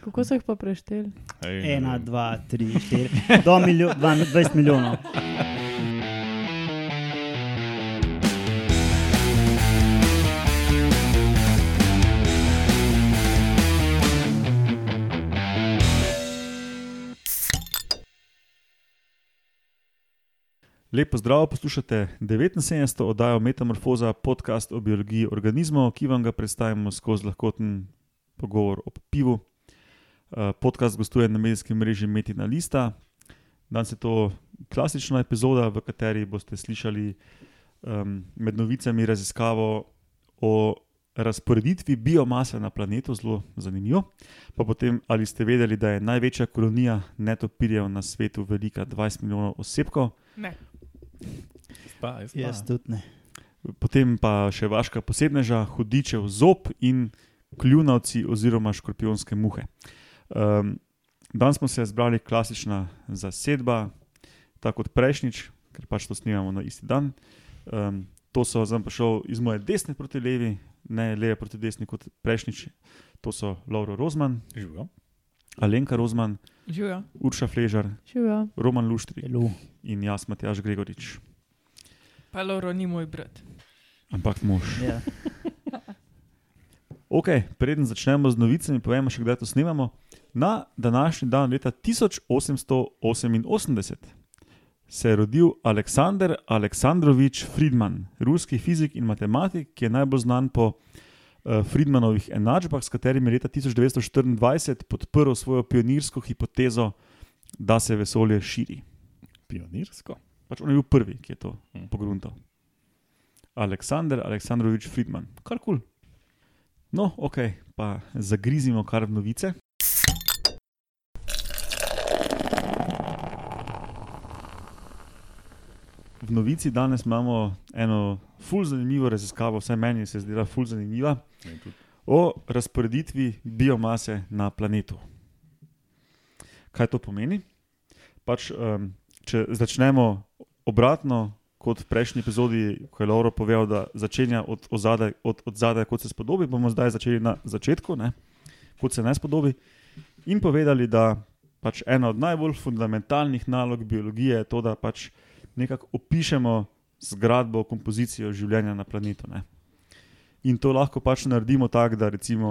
Kako so jih pa prešteli? Ena, dva, tri, štiri, do miljo, dva, 20 milijonov. Lepo zdrav, poslušate 79. oddajo Metamorfoza, podcast o biologiji organizmov, ki vam ga predstavimo skozi lahkoten pogovor o pivu. Eh, Podcast gostuje na medijskem mreži Metina Lista. Danes je to klasična epizoda, v kateri boste slišali um, med novicami raziskavo o razporeditvi biomase na planetu, zelo zanimivo. Pa potem, ali ste vedeli, da je največja kolonija netopirjev na svetu velika 20 milijonov osebkov. Ne. Pa, jaz pa. Jaz tudi ne. Potem pa še vaška posebneža, hudičev zob in kljunavci oziroma škorpionske muhe. Um, danes smo se zbrali klasična zasedba, tako kot prejšnjič, ker pač to snimamo na isti dan. Um, to so zdaj pa šel iz moje desne proti levi, ne leve proti desni kot prejšnjič. To so Lauro Rozman, Živijo. Alenka Rozman, Živijo. Urša Fležar, Živijo. Roman Luštri Elu. in jaz, Matjaš Gregorič. Pa Loro ni moj brat. Ampak mož. Ja. Ok, preden začnemo z novicami, povemo še, kdaj to snemamo. Na današnji dan, leta 1888, se je rodil Aleksandr Aleksandrovič Friedman, ruski fizik in matematik, ki je najbolj znan po uh, Friedmanovih enačbah, s katerimi je leta 1924 podprl svojo pionirsko hipotezo, da se vesolje širi. Pionirsko. Pač on je bil prvi, ki je to Mhm. pogruntal. Aleksandr Aleksandrovič Friedman, kar kul. Cool. No, ok, pa zagrizimo kar v novice. V novici danes imamo eno fulj zanimivo raziskavo, vsaj meni se je zdela fulj zanimiva, Ne, tudi. o razporeditvi biomase na planetu. Kaj to pomeni? Pač, um, če začnemo obratno, kot v prejšnji epizodi, ko je Lauro povedal, da začenja od zadaj, od, od zadaj, kot se spodobi, bomo zdaj začeli na začetku, ne? kot se ne spodobi. In povedali, da pač ena od najbolj fundamentalnih nalog biologije je to, da pač nekako opišemo zgradbo, kompozicijo življenja na planetu. Ne? In to lahko pač naredimo tako, da recimo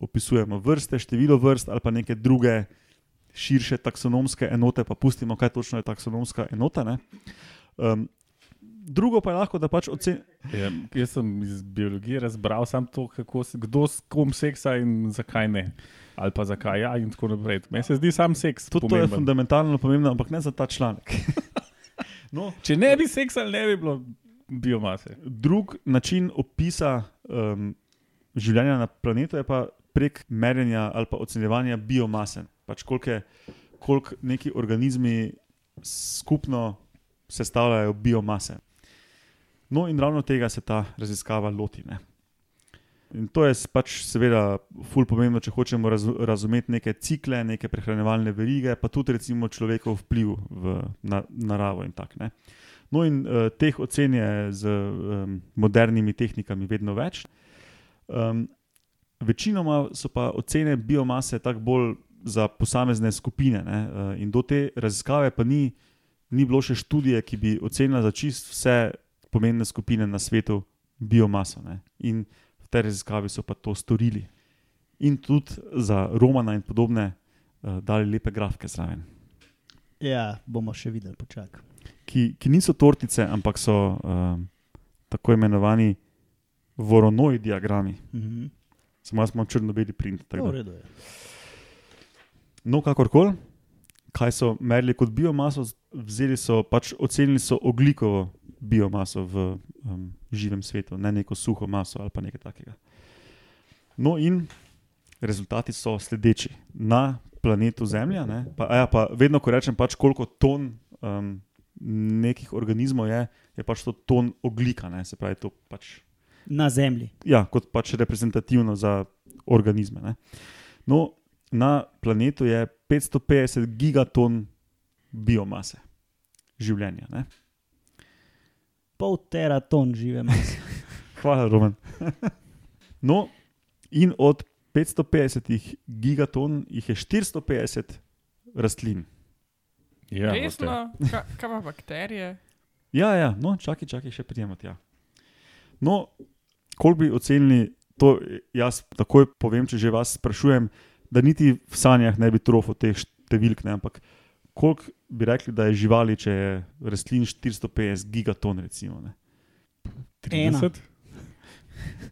opisujemo vrste, število vrst ali pa neke druge širše taksonomske enote, pa pustimo, kaj točno je taksonomska enota. ne. Um, drugo pa je lahko, da pač ocenimo. Ja, jaz sem iz biologije razbral samo to, kako, kdo s kom seksa in zakaj ne. Ali pa zakaj ja, in tako naprej. Meni se zdi sam seks. Tudi to je pomemben. fundamentalno pomembno, ampak ne za ta članek. no, Če ne bi seksali, ne bi bilo biomase. drug način opisa um, življenja na planetu je pa prek merjenja ali pa ocenjevanja biomase. Pač koliko, koliko neki organizmi skupno sestavljajo biomase. No, in ravno tega se ta raziskava loti. Ne. In to je pač seveda fulj pomembno, če hočemo raz, razumeti neke cikle, neke prehranjevalne verige, pa tudi recimo človekov vpliv v na, naravo in tako. ne. No, in uh, teh ocen je z um, modernimi tehnikami vedno več. Um, večinoma so pa ocene biomase tako bolj za posamezne skupine. Ne? Uh, in do te raziskave pa ni, ni bilo še študije, ki bi ocenila za čist vse pomembne skupine na svetu biomaso. Ne? In v tej raziskavi so pa to storili. In tudi za Romana in podobne uh, dali lepe grafike zraven. ja, bomo še videli, počakaj. ki, ki niso tortice, ampak so um, tako imenovani voronoji diagrami. Mhm. Samo jaz imam črno-beli print. Je. No, kakorkoli, kaj so merili kot biomaso, vzeli so pač ocenili so oglikovo biomaso v um, živem svetu, ne neko suho maso ali pa nekaj takega. No, in rezultati so sledeči. Na planetu Zemlja, ne, pa, ja, pa vedno, ko rečem, pač koliko ton um, nekih organizmov je, je pač to ton oglika, ne, se pravi, to pač Na zemlji. ja, kot pač reprezentativno za organizme. Ne. No, na planetu je 550 gigaton biomase, življenja. Ne. Pol teraton žive mase. Hvala, Roman. no, in od 550 gigaton jih je 450 rastlin. Ja, Resno, Ka, kaj pa bakterije? Ja, ja, no, čakaj, čakaj, še prijemati. Ja. No, koliko bi ocenili, to jaz takoj povem, če že vas sprašujem, da niti v sanjah ne bi trofil teh številk, ne, ampak koliko bi rekli, da je živali, če je rastlin 450 gigaton, recimo. Ne. 30?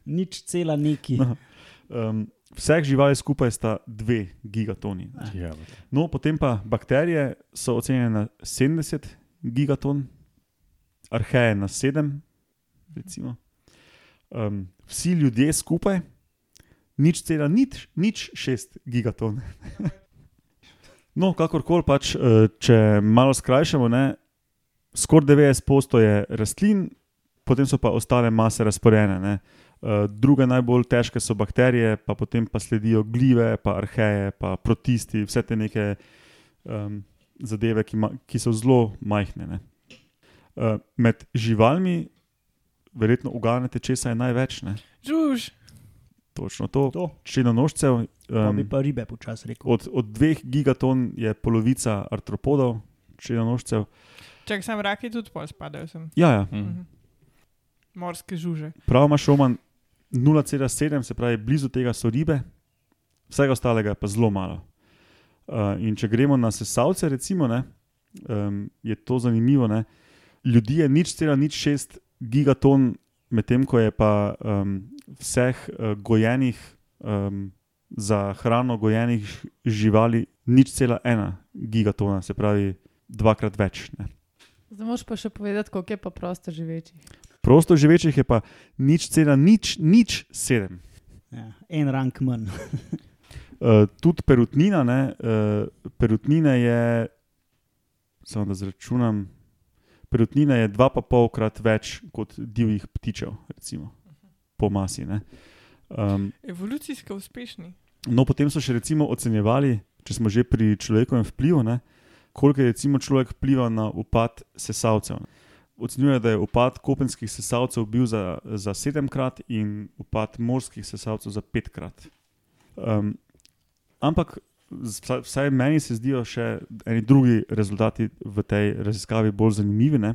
Nič cela neki. No. Um, vseh živali skupaj sta 2 gigatoni. ne. Ja, No, potem pa bakterije so ocenjene na 70 gigaton, arheje na 7, recimo. Um, vsi ljudje skupaj, nič cela, nič, nič 6 gigaton. no, kakorkoli pač, eh, če malo skrajšamo, ne, skoraj 90% je rastlin, potem so pa ostale mase razporejene. Ne. Uh, druge najbolj težke so bakterije, pa potem pa sledijo glive, pa arheje, pa protisti, vse te neke um, zadeve, ki, ma, ki so zelo majhne. ne. Uh, med živalmi, verjetno uganete, česa je največ. Ne? Žuž, Točno to. To, Črnonožcev. to bi Um, pa ribe počasi rekel. od, od dveh gigaton je polovica artropodov, črnonožcev. čak sem raki tudi pol spadajo sem. Ja, ja. Mhm. Morske žuže. prav imaš Roman 0,7, se pravi, blizu tega so ribe, vsega ostalega je pa zelo malo. Uh, in če gremo na sesalce, recimo, ne, um, je to zanimivo. Ne. Ljudi je nič cela nič šest gigaton, medtem ko je pa um, vseh uh, gojenih, um, za hrano gojenih živali nič cela ena gigatona, se pravi dvakrat več. Ne. Zdaj moš pa še povedati, koliko je pa prosto živečih. Prosto živečih je pa nič cela nič, nič sedem. Ja, en rank manj. Uh, tudi perutnina, ne, uh, perutnina je, samo da zračunam, perutnina je dva pa polkrat več kot divjih ptičev, recimo, po masi. ne. Um, Evolucijsko uspešni. no, potem so še recimo ocenjevali, če smo že pri človekovem vplivu, ne, koliko je recimo človek vplival na upad sesalcev. Ocenjuje, da je upad kopenskih sesalcev bil za, za sedemkrat in upad morskih sesalcev za petkrat. Um, ampak vsaj, meni se zdijo še eni drugi rezultati v tej raziskavi bolj zanimivi. Ne?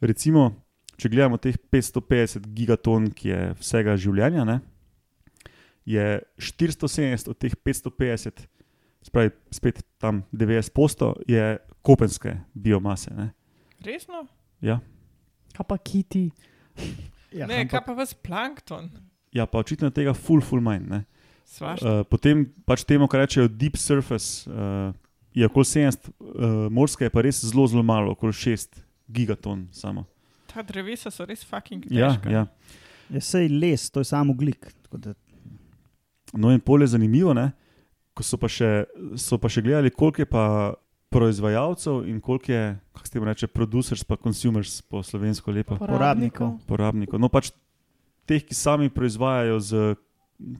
Recimo, če gledamo teh 550 gigaton, ki je vsega življenja, ne? je 470 od teh 550, spravi spet tam 90%, je kopenske biomase. Ne? Resno? Ja. Kaj pa kiti? Ja, ne, kaj ampak, pa vas plankton? ja, pa očitno tega full, full manj. ne. Uh, potem pač temu, kar rečejo deep surface, uh, je okoli 70, uh, morske je pa res zelo, zelo malo, okoli 6 gigaton samo. Ta drevesa so res fucking Ja, težka. ja. je sej les, to je samo glik. da- No, in pol je zanimivo, ne? ko so pa, še, so pa še gledali, koliko je pa proizvajalcev in koliko je, kako se temu reče, producers, pa consumers po slovensko lepo. Porabnikov. Porabnikov. No, pač teh, ki sami proizvajajo z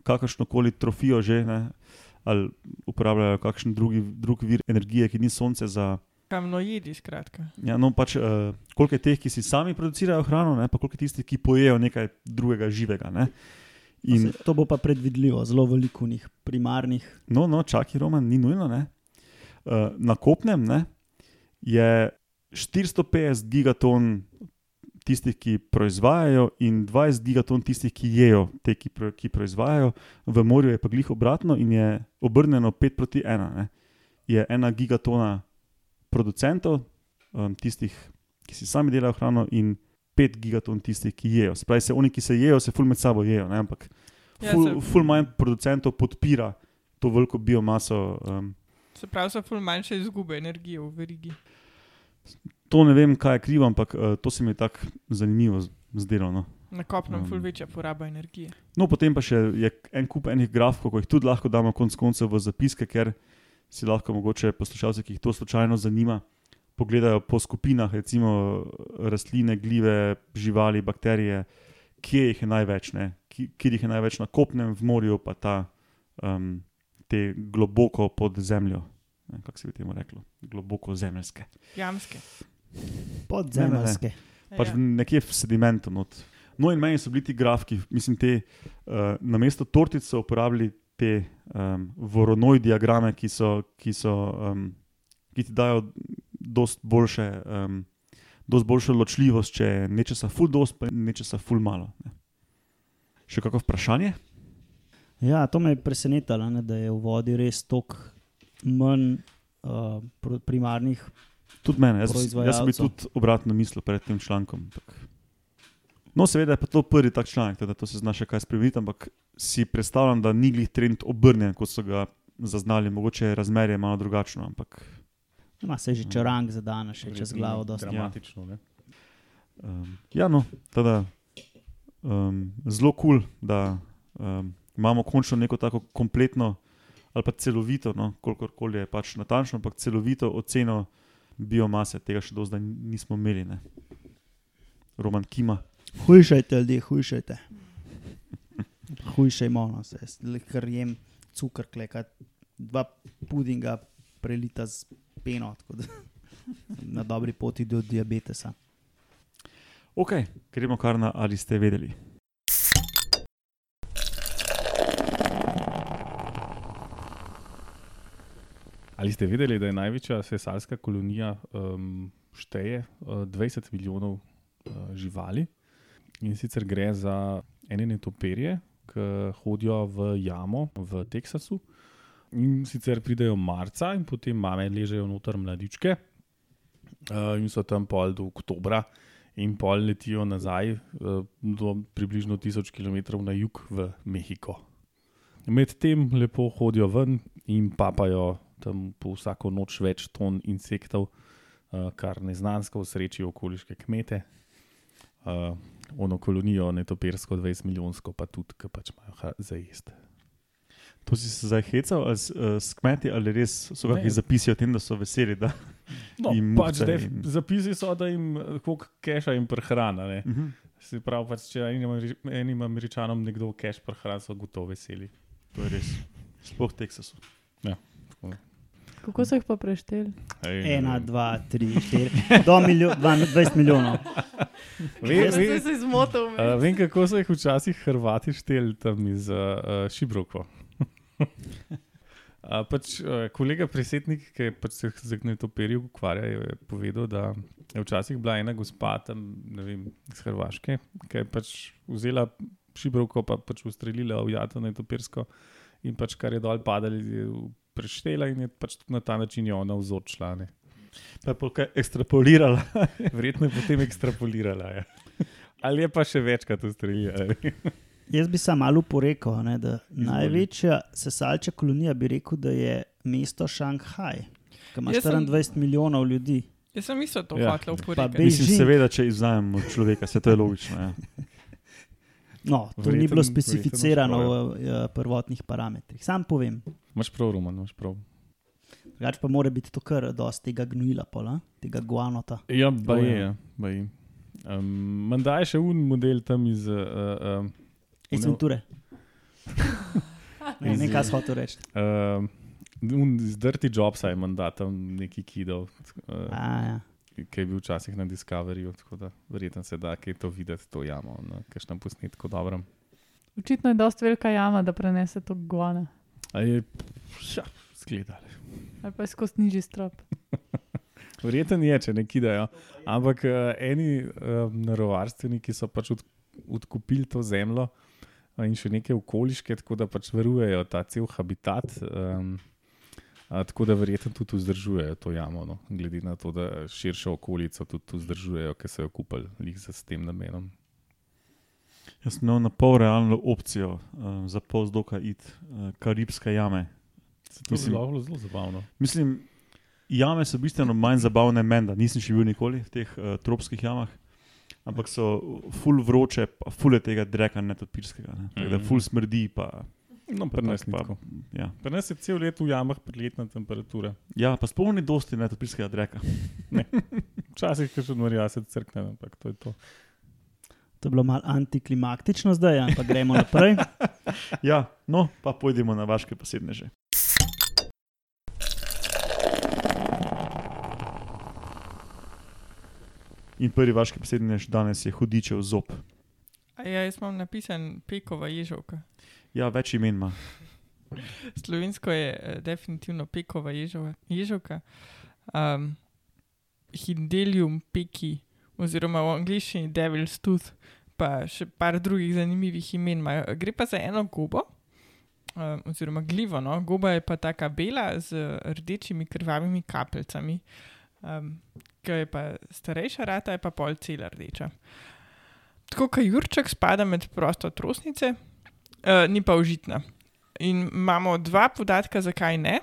kakršno koli trofijo, že, ne, ali uporabljajo kakšen drugi, drug vir energije, ki ni sonce za. Kamnojedi, skratka. Ja, no, pač, uh, koliko je teh, ki si sami producirajo hrano, ne, pa koliko je tistih, ki pojejo nekaj drugega živega. Ne. In, Saj To bo pa predvidljivo, zelo veliko njih primarnih. no, no, čakaj, Roman, ni nujno. Ne. Uh, na kopnem ne, je 450 gigaton tistih, ki proizvajajo, in 20 gigaton tistih, ki jejo te, ki, pro, ki proizvajajo, v morju je pa glih obratno in je obrnjeno 5 proti 1. Ne. Je ena gigatona producentov, um, tistih, ki si sami delajo hrano, in 5 gigaton tistih, ki jejo. Se pravi, se oni, ki se jejo, se ful med sabo jejo, ne, ampak Ja, ful, se- ful manj producentov podpira to veliko biomaso. Um, Se pravi, so ful manjše izgube energije v verigi. To ne vem, kaj je krivo, ampak uh, to se mi je tako zanimivo zdelo. No. Na kopnem Um. ful večja poraba energije. no, potem pa še je en kup enih grafov, ki jih tudi lahko damo konec koncev v zapiske, ker si lahko mogoče poslušalci, ki jih to slučajno zanima, pogledajo po skupinah, recimo rastline, gljive, živali, bakterije, kje jih je največ, ne? Kjer jih je največ na kopnem, v morju, pa ta, um, te globoko pod zemljo. Ne, Kako se bi temu reklo? Globoko zemljske. Jamske. Podzemeljske. pač Ja. nekje v sedimentu. Not. No, in meni so bili ti grafiki, mislim, te uh, na mesto tortic so uporabili te um, voronoj diagrame, ki, so, ki, so, um, ki ti dajo dost boljše, um, dost boljšo ločljivost, če je nečesa ful dost, pa nečesa ful malo. Ne. Še kako vprašanje? Ja, to me je presenetilo, ne, da je v vodi res toliko manj uh, primarnih. Tudi mene, jaz, jaz sem tudi obratno mislil pred tem člankom. Ampak. No, seveda je pa to prvi tak članek, da to se zna še kaj spremeniti, ampak si predstavljam, da ni glih trend obrnjen, kot so ga zaznali, mogoče je razmerje malo drugačno, ampak Ima se že črang za danes, še čez glavo. dosti. Dramatično. ne. um, ja, no, teda, um, zelo kul, cool, da um, imamo končno neko tako kompletno ali pa celovito, no, kolikor je pač natančno, ampak celovito oceno biomase, tega še do zdaj nismo imeli. Ne. Roman Kima. Hujšajte, ljudje, hujšajte. Hujšajmo, no, se, jaz le kar jem cukor, kleka, dva pudinga prelita z peno, tako da na dobri poti do diabetesa. Ok, gremo kar na ali ste vedeli. Ali ste vedeli, da je največja sesalska kolonija um, šteje uh, 20 milijonov uh, živali? In sicer gre za ene netopirje, ki hodijo v jamo v Teksasu. In sicer pridejo marca, in potem mame ležejo noter mladičke, uh, in so tam pol do oktobra, in pol letijo nazaj uh, do približno 1000 km na jug v Mehiko. Medtem lepo hodijo ven in papajo tam po vsako noč več ton insektov, uh, kar neznansko usrečijo okoliške kmete. Uh, ono kolonijo, netopirsko, 20 milijonsko, pa tudi, ki pač imajo za jesti. To si se zdaj hecal ali uh, s kmeti, ali res so kakšni zapisi o tem, da so veseli? Da... No, pač def, in- zapisi so, da jim eh, koliko keša jim prehrana. Uh -huh. Se pravi, pač, če enim, enim američanom nekdo keš prehrana, so gotovo veseli. To je res. Sploh Teksasu. Kako so jih pa prešteli? Ena, dva, tri, štiri, do milijo, dva, 20 milijonov. Ve, sem se zmotil. Uh, vem, kako so jih včasih Hrvati šteli tam iz uh, uh, Šibroko. uh, pač, uh, kolega Presetnik, ki je pač se z gnetopirjem ukvarjal, je povedal, da je včasih bila ena gospa tam ne vem, iz Hrvaške, ki je pač vzela Šibroko, pa pač ustrelila v jato netopirsko in pač kar je dol padalo, je preštela in je pač na ta način ona vzorčila. ne. Pa je polka ekstrapolirala. Verjetno je potem ekstrapolirala. Ja. Ali je pa še večkrat ustrelila. Jaz bi sam malo porekel, ne, da Izvoli. največja sesalča kolonija bi rekel, da je mesto Šanghaj, ki ima Jaz sem- 24 milijonov ljudi. Jaz sem isto to Ja. hotel Pa uporabiti. Beijing. Mislim, seveda, če izvzamemo človeka, se to je logično. Ja. No, to Verjetno- ni bilo specificirano prav, v uh, prvotnih parametrih. Sam povem. Imaš prav, Roman, imaš prav. Drugač pa mora biti to kar dosti tega gnojila, pola, tega guanota. Ja, ba je. Ja, ba je. Um, Manda je še un model tam iz. Uh, uh, Iz. Venture. Ne, Iz- ne, kaj si hotel reči. uh, iz Dirty Jobsa je manda tam neki kidal, uh, A, ja. Ki je bil včasih na Discoveryju, tako da verjetno se da kaj to videti, to jamo, na kakšnem posnetku dobrem. Očitno je dosti velika jama, da prenese to guana. A je, ja, zgledali. Ali pa je skozi nižji strop. Verjetno je, če ne kidajo. Ampak uh, eni uh, narovarstveniki so pač od, odkupili to zemljo uh, in še neke okoliške, tako da pač varujejo ta cel habitat. Um, a, tako da verjetno tudi vzdržujejo to jamo, no, glede na to, da širšo okolico tudi vzdržujejo, ki so jo kupili s tem namenom. Jaz sem imel na pol realno opcijo uh, za pol zdoka id, uh, Karibske jame. Se to Mislim- je zelo, zelo zabavno. Mislim, jame so bistveno manj zabavne menda, nisem še bil nikoli v teh uh, tropskih jamah. Ampak so ful vroče, pa ful je tega dreka netopirskega. Ne. Tako Da Mhm. ful smrdi. Pa, No, pa, tako. ja. Je cel let v jamah prijetna temperatura. ja, pa spomni dosti netopirskega dreka. Včasih, ki še odmorijo, se crkne, ampak to je to. To je bilo malo antiklimaktično zdaj, ampak gremo naprej. Ja, no, pa pojdimo na vaše posebneže. In prvi vaš posebnež danes je hudičev zob. Ja, jaz imam napisan pekova ježovka. Ja, več imen ima. Slovensko je eh, definitivno pekova ježova, ježovka. Um, Hindelium peki, oziroma v angliščini Devil's Tooth, pa še par drugih zanimivih imen imajo. Gre pa za eno gobo, um, oziroma glivo. No? Goba je pa taka bela z rdečimi krvavimi kapljicami. Um, Ki je pa starejša rata, je pa pol cela rdeča. Tako kot Jurček spada med prostotrosnice, uh, ni pa užitna. In imamo dva podatka, zakaj ne.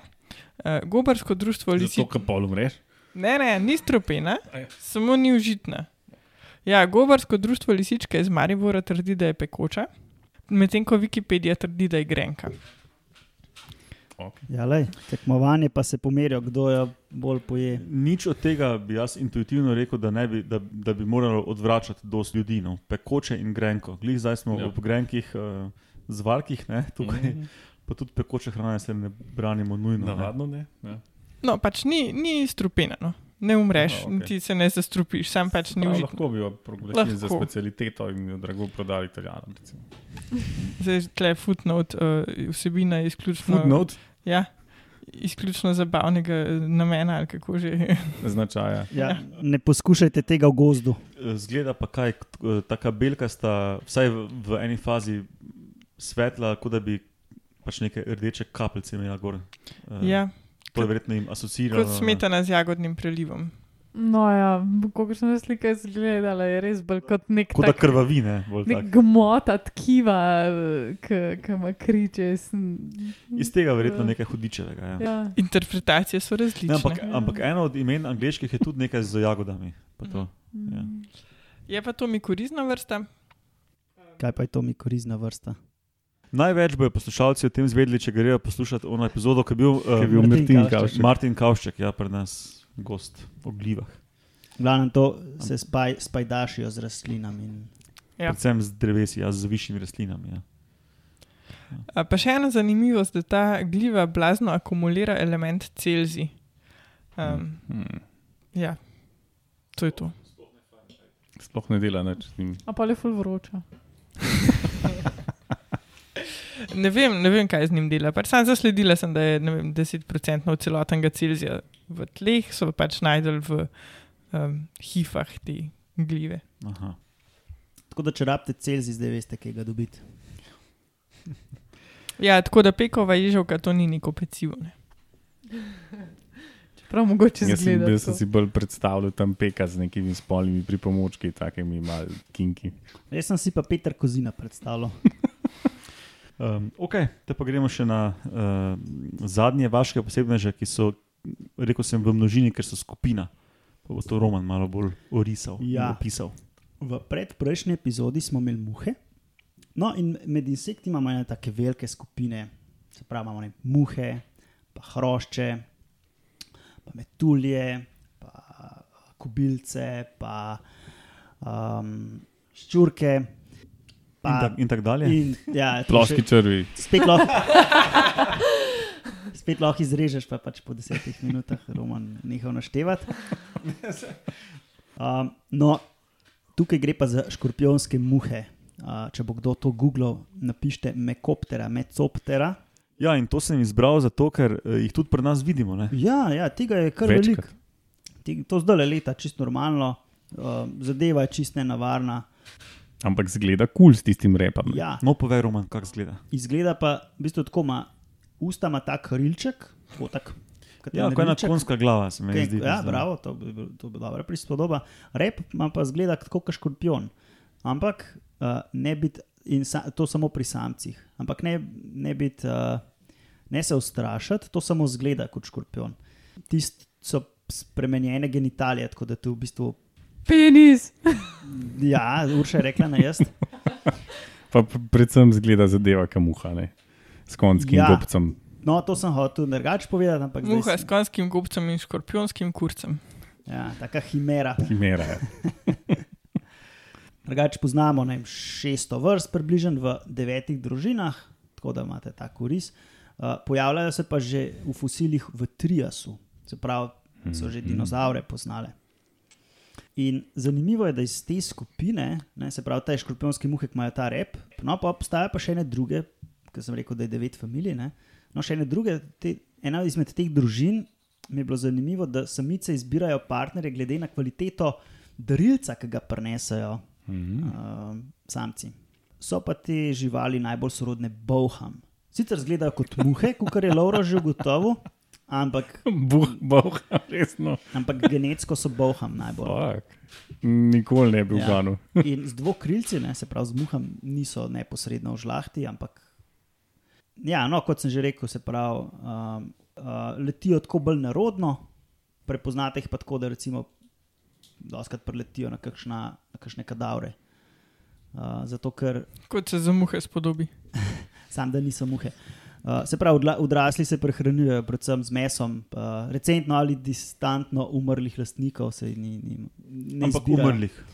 Uh, gobarsko društvo Zato, lisic. ker pol umreš. Ne, ne, ni stropena, ja. samo ni užitna. Ja, gobarsko društvo lisičke iz Maribora trdi, da je pekoča, medtem ko Wikipedija trdi, da je grenka. Okay. Ja, lej, tekmovanje pa se pomerijo, kdo jo bolj poje. Nič od tega bi jaz intuitivno rekel, da, ne bi, da, da bi moralo odvračati dosti ljudi. No. Pekoče in grenko. Glih zdaj smo Ja. ob grenkih uh, zvarkih, ne, tukaj, Mhm. pa tudi pekoče hrane se ne branimo nujno. Ne. Navadno ne. Ja. No, pač ni, ni strupena, no. ne umreš, Aha, okay. ti se ne zastrupiš, sam pač ni Prav, užitna. lahko bi jo proglasili za specialiteto in jo drago prodali italijanom. recimo. Zdaj, tle footnote, uh, vsebina je izključno, Footnote ja, izključno zabavnega eh, namena ali kako že. značaja. Ja, ne poskušajte tega v gozdu. Zgleda pa kaj, eh, taka belka sta vsaj v, v eni fazi svetla, kot da bi pač neke rdeče kapljice imela gor. Eh, ja, To je verjetno jim asociirano. kot smetana z jagodnim prelivom. No, ja, ko sem jaz slike zgledala, je res bolj kot nek, Kot da tak, krvavine. bolj nek gmota tkiva, ki ima kriče. Iz tega verjetno nekaj hudičevega. Ja. Ja. Interpretacije so različne. Ne, ampak, Ja. ampak eno od imen angliških je tudi nekaj z jagodami. pa to. Ja. Mm. Je pa to mikorizna vrsta. Kaj pa je to mi korizna vrsta? Največ bojo poslušalci o tem zvedeli, če grejo poslušati ono epizodo, ki je bil, Ki je uh, bil Martin Martin Kavšček. Kavšček. Martin Kavšček, ja, pri nas gost o glivah. Glavno to se spaj, spajdašijo z rastlinami. In... Ja. Ja. Predvsem z drevesi, ja, z višjimi rastlinami. Ja. A Pa še ena zanimivost, da ta gliva blazno akumulira element Celzij. Um, Hmm. ja, to je to. Sploh ne dela nič z njim. A pa je ful vroča. Ne vem, ne vem, kaj z njim dela. Pač sam zasledila sem, da je vem, 10% celotnega Celzija v tleh, so pač najdel v um, hifah te glive. Aha. Tako da, če rabite Celzij, zdaj veste, kaj ga dobiti. Ja, tako da pekova ježovka to ni neko pecivo. Ne. Prav mogoče Jaz sem, zgleda. bil, sem si bolj predstavljal tam peka z nekimi spolnimi pripomočki, takimi mal kinki. Jaz sem si pa Peter Kozina predstavljal. Um, ok, te pa gremo še na uh, zadnje vaše posebneže, ki so, rekel sem, v množini, ker so skupina. Pa bo to Roman malo bolj orisal in Ja. opisal. V predprejšnji epizodi smo imeli muhe. No, in med insekti imamo ene tako velike skupine, se pravi, imamo ne, muhe, pa hrošče, pa metulje, pa kubilce, pa um, ščurke. In, tak, in tako dalje. in, ja, Ploški črvi. Spet lahko. Spet lahko izrežeš, pa pač po desetih minutah roman nehal naštevati. Um, no, tukaj gre pa za škorpionske muhe. Uh, če bo kdo to googlal, napišite mekoptera, mecoptera. Ja, in to sem izbral zato, ker uh, jih tudi pri nas vidimo. Ne? Ja, ja, tega je kar veliko. Te- To zdaj le leta, čisto normalno, uh, zadeva je čist nenavarna. Ampak zgleda kul cool s tistim repom. Ja, No, povej, Roman, kako zgleda. izgleda pa v bistvu tako, ima usta ima tak rilček, tako tak. kot Ja, kot ena konska glava, se mi Okay, zdi. ja, zdaj. bravo, to bi, bil- to bi dobra prispodoba. Rep ima pa zgleda tako kot škorpion. Ampak uh, ne biti, in sa, to samo pri samcih, ampak ne, ne biti, uh, ne se ustrašiti, to samo zgleda kot škorpion. Tisti so spremenjene genitalije, tako da tu v bistvu, Penis! ja, Urša je rekla na jaz. Pa predvsem zgleda zadeva kamuha, ne? s konskim Ja. ja. gobcem. No, to sem hotel drugače povedati, ampak Muha sem- s konjskim gobcem in škorpionskim kurcem. Ja, taka himera. Himera. je. Drugače poznamo ne, vem, 600 vrst, približno v devetih družinah, tako da imate ta koris. Uh, pojavljajo se pa že v fosilih v Triasu, se pravi, so že dinozaure poznale. In zanimivo je, da iz te skupine, ne, se pravi, te škorpionske muhe, ki imajo ta rep, no pa obstajajo pa še ene druge, ki sem rekel, da je devet familij, ne, No, še ene druge, te, ena izmed teh družin mi je bilo zanimivo, da samice izbirajo partnerje glede na kvaliteto darilca, ki ga prenesajo Mhm. uh, samci. So pa te živali najbolj sorodne boham. Sicer izgledajo kot muhe, kot je Laura že ugotovil, ampak, Buh, boh, resno. ampak genetsko so boham najbolj. Fuck. Nikoli ne bi Ja. uganil. In z dvokrilci, ne, se pravi, z muham niso neposredno v žlahti, ampak. Ja, no, kot sem že rekel, se pravi, um, uh, letijo tako bolj narodno, prepoznate jih pa tako, da recimo doskrat preletijo na, kakšna, na kakšne kadavre. Uh, zato, ker Kot se za muhe spodobi. sam da niso muhe. Uh, se pravi, odla- odrasli se prehranjujejo predvsem z mesom, uh, recentno ali distantno umrlih lastnikov, se ni, ni, ne Ampak izbirajo. umrlih.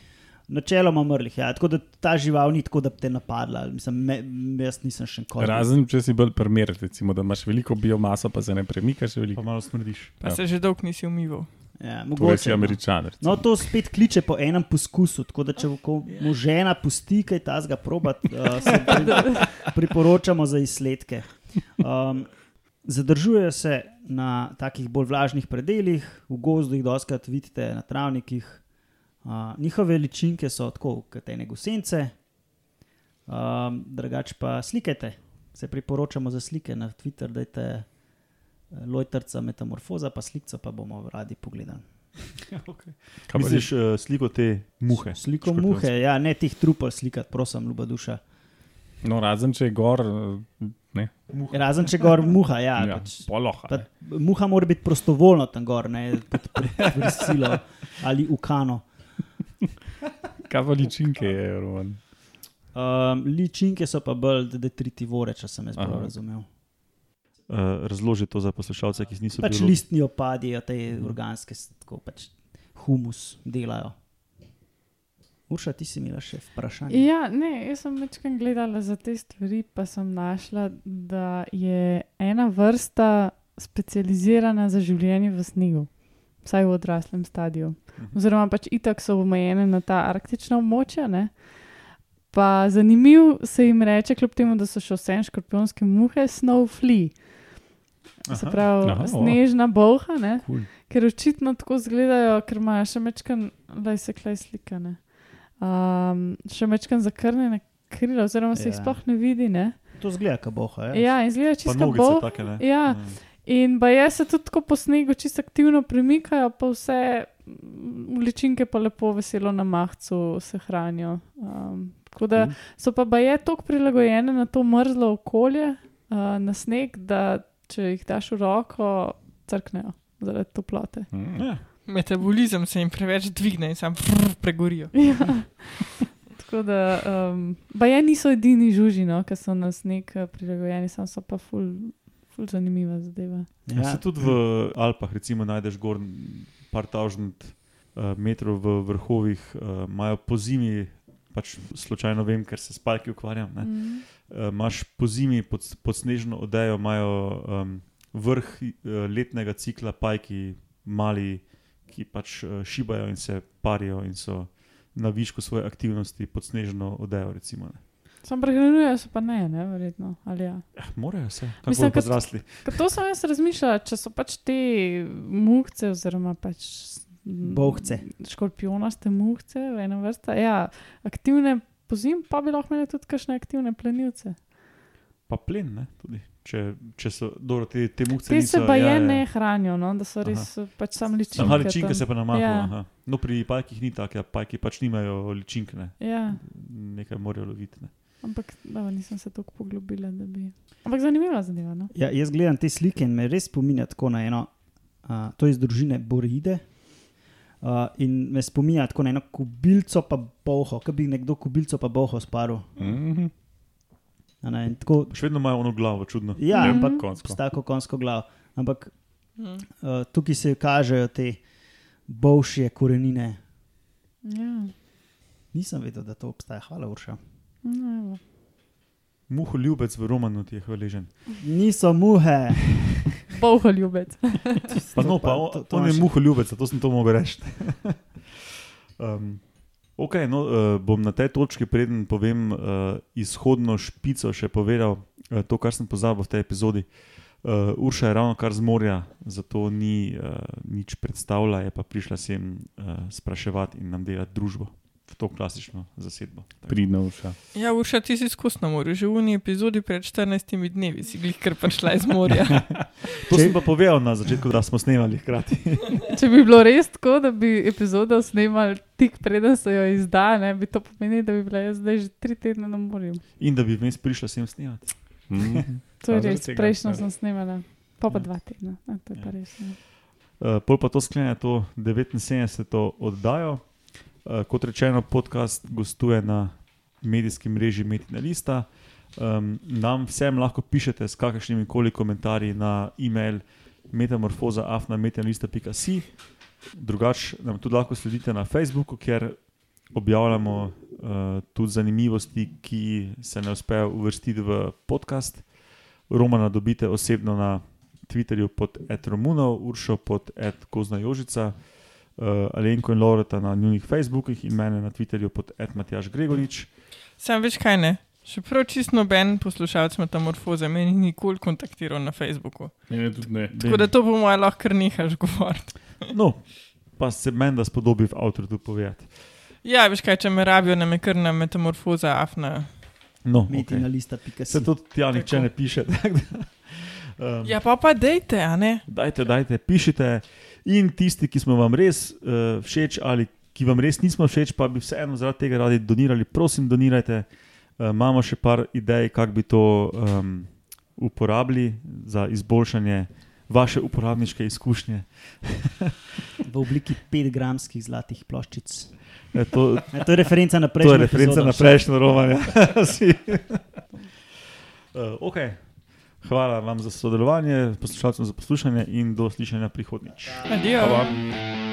Načeloma umrlih, ja. tako da ta žival ni tako, da bi te napadla. Mislim, me, jaz nisem še nikoli. Razen, če si bolj primer, recimo, da imaš veliko biomaso, pa se ne premikaš Pa veliko. malo smrdiš. Pa Ja. se že dolgo nisi umival. Ja, Torej mogoče. No. američan. recimo. No, to spet kliče po enem poskusu. Tako da, če ko mu žena pusti kaj tazga probati, uh, se pri, priporočamo za izsledke. Um, zadržujejo se na takih bolj vlažnih predeljih, v gozdu jih doskrat vidite na travnikih. Uh, njihove ličinke so tako, kot ene gusence, um, drugače pa slikajte. Se priporočamo za slike na Twitter, dajte eh, lojtrca metamorfoza, pa slikco pa bomo radi pogledali. okay. Kaj pa Misliš uh, sliko te muhe? Sliko muhe, ja, ne teh trupel slikati, prosim, ljuba duša. No, razen če je gor, eh, ne. Razen če gor muha, ja. Ja, Pač, poloha. pa, muha mora biti prostovoljno tam gor, ne pod pod prisilo ali ukano. Kaj pa ličinke je, Roman? Um, ličinke so pa bolj detritivore, če sem jaz prav razumel. Uh, razloži to za poslušalce, ki niso Pač biologi. listni opadijo, te organske, tako pač humus delajo. Urša, ti si imela še vprašanje. Ja, ne, jaz sem večkrat gledala za te stvari, pa sem našla, da je ena vrsta specializirana za življenje v snegu, vsaj v odraslem stadiju. Mhm. Oziroma, pač itak so omejene na ta arktična območja. Ne? Pa zanimiv se jim reče, kljub temu, da so še vse škorpionske muhe, snowflea. Se pravi, Aha, snežna bolha, ne? Cool. ker očitno tako izgledajo, ker imajo še mečkan, da se klej slikane. Um, še mečkan zakrnjene krila, oziroma se jih Ja. sploh ne vidi. Ne? To zgleda, kot boha. Ja. Ja, in izgleda čisto bolh. take, ne? Ja. In pa je se tudi tako po snegu čisto aktivno premikajo, pa vse mm, ličinke pa lepo veselo na mahcu se hranijo. Um, tako da so pa baje tako prilagojene na to mrzlo okolje, uh, na sneg, da če jih daš v roko, crknejo zaradi toplote. Mm. Ja. Metabolizem se jim preveč dvigne in sam pregorijo. Ja. Tako da, um, baje niso edini žuži, no, ki so na sneg eh, prilagojeni, sam so pa ful, ful zanimiva zadeva. Ja. Se tudi v Alpah, recimo, najdeš gor par tažnit uh, metrov v vrhovih, uh, imajo po zimi, pač slučajno vem, ker se s palki ukvarjam. Ne, Mm. uh, Imaš po zimi pod, pod snežno odejo, imajo um, vrh uh, letnega cikla pajki, mali, ki pač uh, šibajo in se parijo in so na višku svoje aktivnosti pod snežno odejo. Recimo, ne. Sam prehranjujejo se pa ne, ne, verjetno. ali Ja. eh, morajo se, kako Mislim, kad- zrasli. Ker to sem jaz razmišljala, če so pač te muhce, oziroma pač mm, Bolhce. Škorpionaste muhce, ena vrsta. Ja, aktivne pozim, pa bi lahko imeli tudi kakšne aktivne plenilce. Pa plen, ne, tudi. Če, če so dobro, te, te muhce. Te se niso, pa je ja, ja. ne hranijo, no, da so res Aha. pač sam ličinke. Aha, ličinke tam. se pa namahajo. Ja. Ja. No, pri pajkih ni tako, ja, pajki pač nimajo ličink, ne. Ja, nekaj morajo loviti. Ne. ampak da, nisem se tako poglobila, da bi. Ampak zanimiva zadeva. No? Ja, jaz gledam te slike in me res spominja tako na eno, uh, to je iz družine Boride. Uh, in me spominja tako na eno kubilco, pa boho, kot bi nekdo kubilco, pa boho sparil. Mhm. A Ne, in tako, Še vedno imajo ono glavo, čudno. ja, Ne, Mhm. pa konjsko. s tako konjsko glavo. Ampak Mm. uh, tukaj se kažejo te bovšje korenine. Ja, Nisem vedel, da to obstaja. Hvala, Urša. no. Muho ljubec v romanu ti je hvaležen. Niso muhe. Boho ljubec. Pa To no, pa- on, to- to on je muho ljubec, zato sem to mogel reči. um, ok, no, uh, bom na tej točki, preden povem uh, izhodno špico, še povedal uh, to, kar sem pozabil v tej epizodi. Uh, Urša je ravno kar z morja, zato ni uh, nič predstavljala, je pa prišla sem uh, spraševati in nam delati družbo to klasično zasedbo. Pridna uša. Ja, Urša, ti si skozi na morju. Že v uni epizodi pred 14 dnevi si glih kar prišla iz morja. To sem pa povedal na začetku, da smo snemali hkrati. Če bi bilo res tako, da bi epizodo snimali tik preden se jo izda, ne, bi to pomenilo, da bi bila jaz zdaj že tri tedne na morju. In da bi vmes prišla sem snemati. Mm. To je Ja, res, prejšnjo ja. sem snimala, pa pa Ja. dva tedna. A, to je pa Ja. res. Ne. Uh, pol pa to sklene to 79. oddajo. Uh, kot rečeno, podcast gostuje na medijskem mreži Metina Lista. Um, nam vsem lahko pišete s kakršnimi koli komentarji na e-mail metamorfoza.afnametinalista.si. Drugače nam tudi lahko sledite na Facebooku, kjer objavljamo uh, tudi zanimivosti, ki se ne uspejo uvrstiti v podcast. Romana dobite osebno na Twitterju pod Edromunov, Uršo pod Edkozna Jožica, uh, Alenko in Loreta na njihovih Facebookih in mene na Twitterju pod Edmatjaš Gregorič. Sam veš kaj ne. Še prav čist noben poslušalec metamorfoze meni ni nikoli kontaktiral na Facebooku. Ne, ne, tudi ne. Tako da to po mojem lahko kar nehaš govoriti. No, pa se meni da spodobi v avtorju tu povedati. Ja, veš kaj, če me rabijo, nam je kar na metamorfoza afna. No, Metina okay. lista, pika Se si. tudi tja nihče ne piše. um, Ja, pa pa dejte, a ne? Dajte, dajte, pišite. In tisti, ki smo vam res uh, všeč ali ki vam res nismo všeč, pa bi vseeno zaradi tega radi donirali, prosim, donirajte. Uh, imamo še par idej, kako bi to um, uporabili za izboljšanje vaše uporabniške izkušnje. V obliki 5-gramskih zlatih ploščic. E, to, E, to je referenca na to prejšnjo je referenca epizodo. na prejšnjo romanje. uh, okay. Hvala vam za sodelovanje, poslušalcem za poslušanje in do slišanja prihodnjič. Adijo. Hvala.